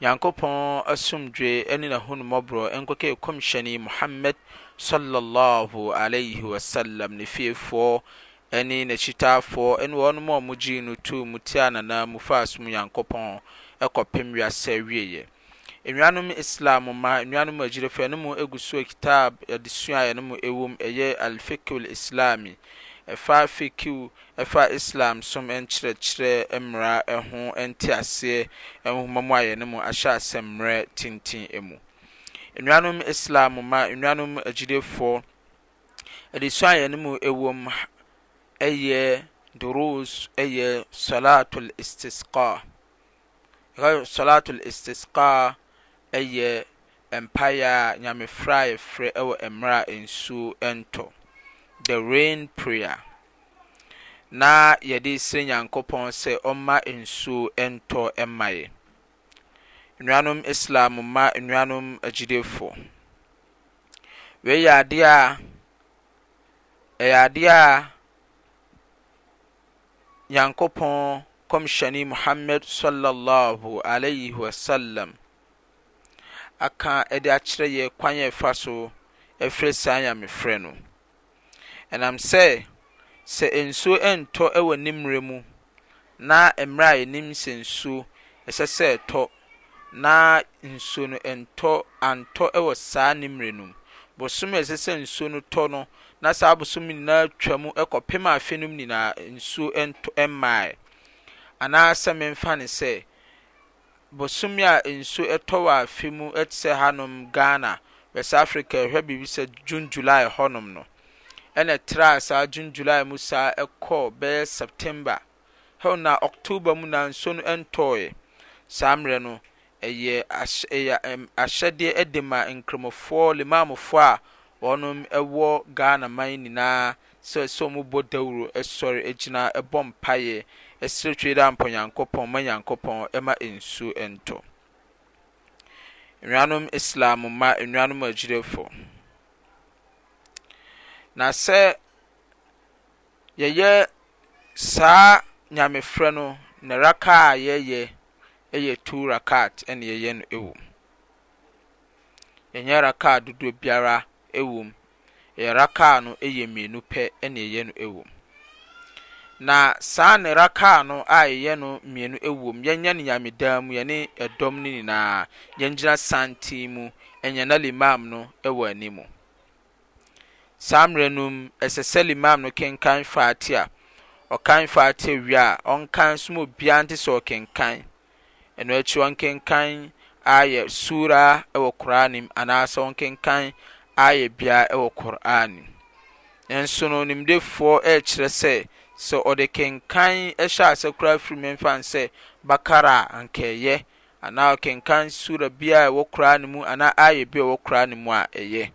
Nyankopɔn asomdwoe ne n'ahummɔborɔ nkɔka Nkɔmhyɛni Muhammad sɔlɔllɔɔho alaihi wa sallam, ne fiefoɔ ne n'akyitaafoɔ ne wɔnom a wɔgyee no too mu tiaa n'anan mu faa som Nyankopɔn kɔpem wiase awieɛ. Enuanom Islam mma, enuanom agyirefo, yɛne mo gu so kitaab adesua a yɛne mo wom, ɛyɛ Al-Fiqhul Islami, ɛfa Fiqhu Ɛfa Islam som nkyerɛkyerɛ mmara ho nteaseɛ nwoma mu ayɛ no mu ahyɛaseɛ mmerɛ tenten mu. Nnuanom Islam ma nnuanom agyidefoɔ adesua ayɛ no mu ɛwom ɛyɛ Duruus ɛyɛ Salatul Istisqa. Solatul Istisqaa yɛ mpaeɛ a Nyamefrɛ a yɛfrɛ wɔ mmerɛ a nsuo ntɔ, the rain prayer, na yɛde resrɛ Nyankopɔn sɛ ɔmma nsuo ntɔ mma yɛ. Nnuanom Islam mma nnuanom agyidefoɔ, wei yɛ adeɛ a ɛyɛ adeɛ a Nyankopɔn Kɔmhyɛni Muhammad Sallallahu Alaihi Wasallam aka de akyerɛ yɛ kwan yɛ fa so frɛ saa nyamefrɛ no. Ɛnam sɛ, sɛ nsuo ntɔ wɔ ne mmerɛ mu, na mmerɛ a yɛnim sɛ nsuo ɛsɛ sɛ ɛtɔ na nsuo no ntɔ antɔ wɔ saa ne mmerɛ no mu. Bosome a ɛsɛ sɛ nsuo no tɔ no, na saa bosome no nyinaa twam kɔpem afe no mu nyinaa nsuo ntɔ mmaeɛ. Anaasɛ memfa no sɛ, bosome a nsuo tɔ wɔ afe mu te sɛ hanom Ghana, West Africa, hwɛ biribi sɛ June, July hɔnom no, ɛna ɛtraa saa June, July mu saa kɔɔ bɛyɛ September. Hell na October mu na nsuo no ntɔɔɛ. Saa mmerɛ no, ɛyɛ ahy ɛyɛ ɛm ahyɛdeɛ de ma Nkramofoɔ, Limaamofoɔ a wɔnom wɔ Ghana man nyinaa sɛ sɛ wɔn bɔ dawuro sɔre gyina bɔ mpaeɛ srɛ Twe Dampɔ Nyankopɔn ma Nyankopɔn ma nsuo ntɔ. Nnuanom Islam mma, Nnuanom Agyirefoɔ, na sɛ. yɛyɛ saa Nyamefrɛ no ne Rakah a yɛyɛ yɛ two Rak'at na yɛyɛ no wɔ mu. Yɛnyɛ Rakah dodoɔ biara wɔ mu. Yɛ Rakah no yɛ mmienu pɛ na yɛyɛ no wɔ mu. Na saa ne Rakah no a yɛyɛ no mmienu wɔ mu, yɛnyɛ no Nyamedan mu, yɛne ɛdɔm no nyinaa, yɛngyina santen mu, yɛn na Imam no wɔ anim. Saa mmerɛ no mu, ɛsɛ sɛ Limam no kenkan Faatiha. Ɔkan Faatiha wie a, ɔnkan so ma obiara nte sɛ ɔrekenkan. Ɛno akyi ɔnkenkan Aayah, Sura, wɔ Qur'aan no mu anaasɛ ɔnkenkan Aayah biara wɔ Qur'aan no mu. Nanso no, nimdefoɔ rekyerɛ sɛ, sɛ ɔde kenkan hyɛ aseɛ koraa firi mmɛmfa no sɛ Bakara a, anka ɛyɛ, anaa ɔkenkan sura bi a ɛwɔ koraa no mu anaa ayɛ bi a ɛwɔ koraa no mu a, ɛyɛ.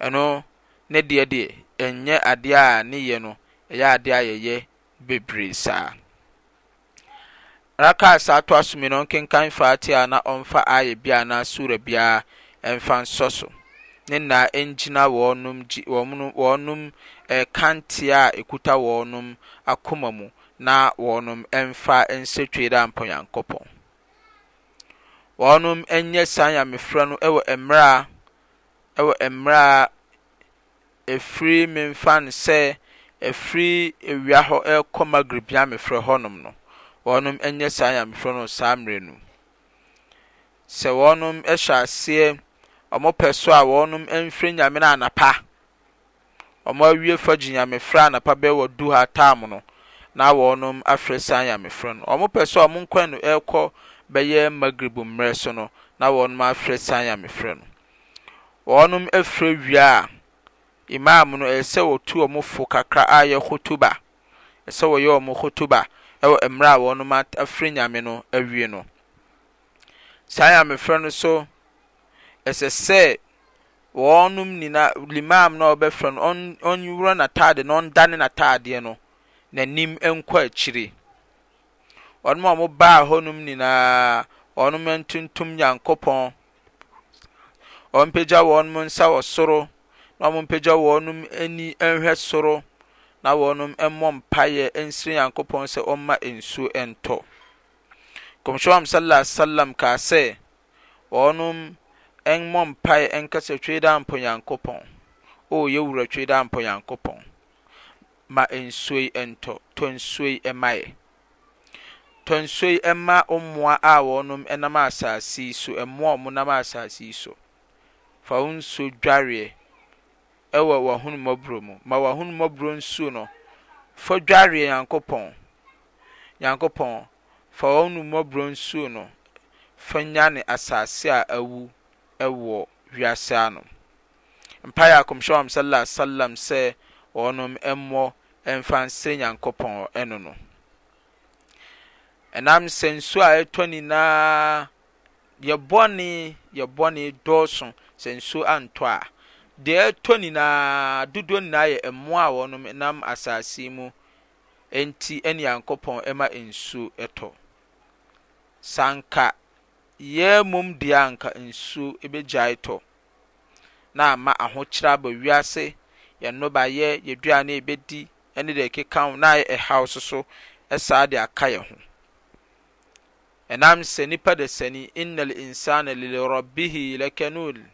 Ɛno ne deɛ deɛ, ɛnyɛ adeɛ a ne yɛ no, ɛyɛ adeɛ a yɛyɛ bebree saa. Raka a saa toa so mmienu no, ɔnkenkan Fatiha na ɔmfa ayɛ bi anaa sura biara ɛmfa nsɔ so. Ne nna ɛngyina wɔnom, wɔnom, wɔnom ɛkanteɛ a ɛkuta wɔnom akoma mu na wɔnom mfa nsetwedaa mpɔ Nyankopɔn. Wɔnom nyɛ saa Nyamefrɛ no wɔ mmerɛ a wɔ mmerɛ a ɛfiri memfa no sɛ ɛfiri awia hɔ rekɔ Maghrib Nyamefrɛ hɔnom no, wɔnom nyɛ saa Nyamefrɛ no wɔ saa mmerɛ no mu. Sɛ wɔnom hyɛ aseɛ wɔpɛ so a wɔnom mfrɛ Nyame no anapa, wɔawie fagyi nyamefrɛ anapa bɛ wɔ Duha taam no, na wɔnom afrɛ saa nyamefrɛ no. Wɔpɛ sɛ wɔn kwan no ɛɛkɔ bɛyɛ Magrib mmerɛ so no, na wɔnom afrɛ saa nyamefrɛ no. Wɔnom frɛ wie a, Imaam no ɛyɛ sɛ wɔtu wɔn fo kakra a yɛ Khutubah. Ɛyɛ sɛ wɔyɛ wɔn Khutubah wɔ mmerɛ a wɔnom at afrɛ Nyame no awie no. Saa nyamefrɛ no so, ɛsɛ sɛ Wɔnom nyina, Limam no a wɔbɛfrɛ no, ɔn, ɔnworɔ n'ataade na ɔndane n'ataadeɛ no n'anim nkɔ akyire. Wɔnom a wɔbaa hɔnom nyinaa, wɔnom ntontom Nyankopɔn, wɔmpagya wɔnom nsa wɔ soro, na wɔmpagya wɔnom ani nhwɛ soro, na wɔnom mmɔ mpaeɛ nsrɛ Nyankopɔn sɛ ɔmma nsuo ntɔ. Nkɔmhyɛ Muhammad sallallahu alaihi wasallam kaa sɛ, Wɔnom mmɔ mpae nka sɛ, Twedaampo Nyankopɔn, O yɛ Wura Twedaampo Nyankopɔn, ma nsuo yi ntɔ, tɔ nsuo yi ma yɛ. Tɔ nsuo yi ma wo mmoa a wɔnom nam asaase yi so, mmoa a wɔnam asaase yi so. Fa wo nsuo dwareɛ wɔ w'ahummɔborɔ mu. Ma w'ahummɔborɔ nsuo no, fa dwareɛ Nyankopɔn. Nyankopɔn, fa w'ahummɔborɔ nsuo no fa nyane asase a awu wɔ wiase ano. Mpaeɛ a Kɔmhyɛni Muhammad sallallahu alaihi wasallam sɛ wɔnom mmɔ mfa nsrɛ Nyankopɔn no no. Ɛnam sɛ nsuo a ɛtɔ nyinaa yɛ bɔne, yɛ bɔne dɔɔso sɛ nsuo antɔ a. Deɛ ɛtɔ nyinaa dodoɔ nyinaa yɛ mmoa a wɔnom nam asase mu enti ɛne Nyankopɔn ma nsuo tɔ. Sɛ anka yɛn mmom deɛ a anka nsuo bɛgyae tɔ, na ama ahokyerɛ aba wiase, yɛn nnɔbaeɛ, yɛn aduane a yɛbɛdi ne deɛ ɛkeka ho, na ayɛ ɛhaw so so saa de aka yɛn ho. Ɛnam sɛ nipa dasani, innal insana lil rabbihi lakanun,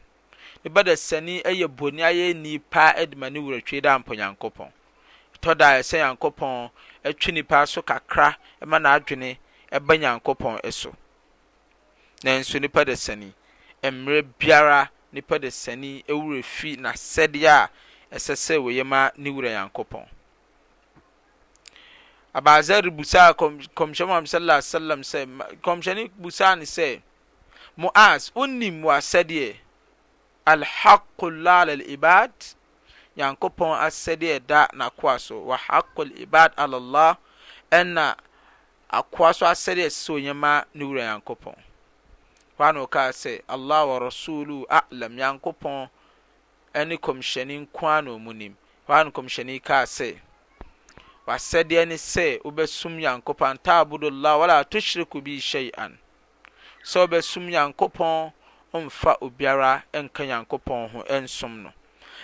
Ne ba dasani yɛ boni ayɛni paa de ma ne wura twe dɛ ampɔ Nyankopɔn. Ɛtɔ da a ɛsɛ Nyankopɔn twe nipa aso kakra ma n'adwene ba Nyankopɔn so. Nanso nipa dasani, mmerɛ biara nipa dasani werɛ fi n'asɛdeɛ a ɛsɛ sɛ ɔyɛ ma ne wura Nyankopɔn. Abaa Zarr busaa Kɔmhyɛni Muhammad sallallahu alaihi wasallam sɛ, Kɔmhyɛni busaa no sɛ, Mu'az, wonnim w'asɛdeɛ? Al-haqqu llah 'ala al-'ibad, Nyankopɔn asɛdeɛ da N'akoa so, wa haqqu al-'ibad 'ala llah, ɛna akoa so asɛdeɛ ɛsɛ sɛ ɔnya ma ne Wura Nyankopɔn. Hɔ ara na ɔkaa sɛ, Allah wa rasuluhu a'lam, Nyankopɔn ne Kɔmhyɛni nko ara na wɔn nim. Hɔ ara na Kɔmhyɛni kaa sɛ, W'asɛdeɛ ne sɛ wobɛsom Nyankopɔn, an ta'budu llah wa la tushriku bihi shay'an, sɛ wɔbɛsom Nyankopɔn mfa obiara nka Nyankopɔn ho nsom no.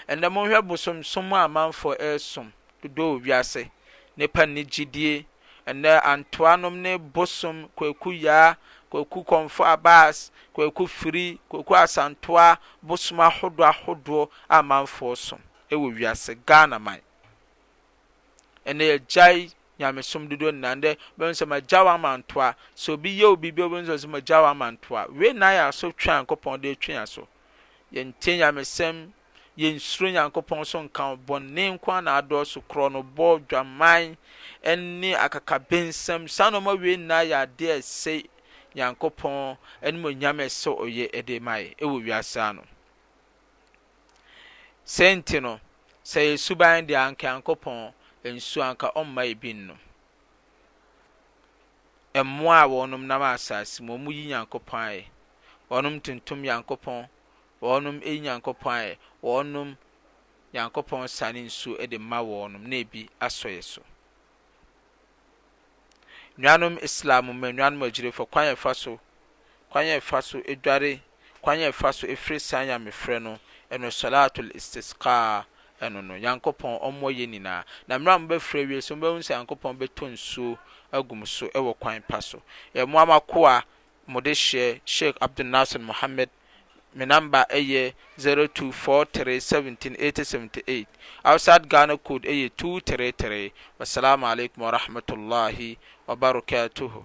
Ɛnnɛ monhwɛ bosomsom a amanfoɔ resom dodoɔ wɔ wiase. Nnipa nni gyidie. Ɛnnɛ antoanom ne bosom, Kwaku Yaa, Kwaku Kɔmfo Abaas, Kwaku Firi, Kwaku Asantoa, bosom ahodoɔ ahodoɔ a amanfoɔ som wɔ wiase. Ghana man. Ɛnnɛ yɛagyae nyamesom dodoɔ nyinaa. Ndɛ bɛhu sɛ magya wo ama ntoa. Sɛ obi yɛ wo biribi a wobɛhu sɛ ɔse magya wo ama ntoa. Wei na ayɛ asotwe a Nyankopɔn de retwe yɛn aso. Yɛntie nyamesɛm, yɛnsuro Nyankopɔn so nka ho. Bɔne nko ara na adɔɔso, korɔnobɔ, dwaman, ɛne akakabensɛm. Saa nnoɔma wei nyinaa yɛ adeɛ a ɛsɛ Nyankopɔn animuonyam a ɛsɛ ɔyɛ de ma yɛn wɔ wiase ano. Sei nti no, sɛ ɛyɛ suban deɛ anka Nyankopɔn nsuo anka ɔmma yɛ bi nnom. Mmoa a wɔnom nam asaase mu, wɔyi Nyankopɔn ayɛ. Wɔnom tuntum Nyankopɔn, wɔnom yi Nyankopɔn ayɛ, wɔnom Nyankopɔn sane nsuo de ma wɔnom na ebi asɔ yɛ so. Nuanom Islam mu anuanom agyirefo, kwan a ɛfa so, kwan a ɛfa so dware, kwan a ɛfa so firi saa nyamefrɛ no, ɛno Swalaatul Istisqaa, ɛno no, Nyankopɔn ɔmmoa yɛn nyinaa. Na mmerɛ a mobɛfiri awie so, mobɛhunu sɛ Nyankopɔn bɛtɔ nsuo agu mo so wɔ kwan pa so. Yɛmmoa m'akoa mode hyɛ Sheikh Abdul Nasir Mohammed me number yɛ zero two four three seventeen eighty seventy eight outside Ghana code yɛ two three three wassalamu alaikum warahmatullahi wabarakatuhu.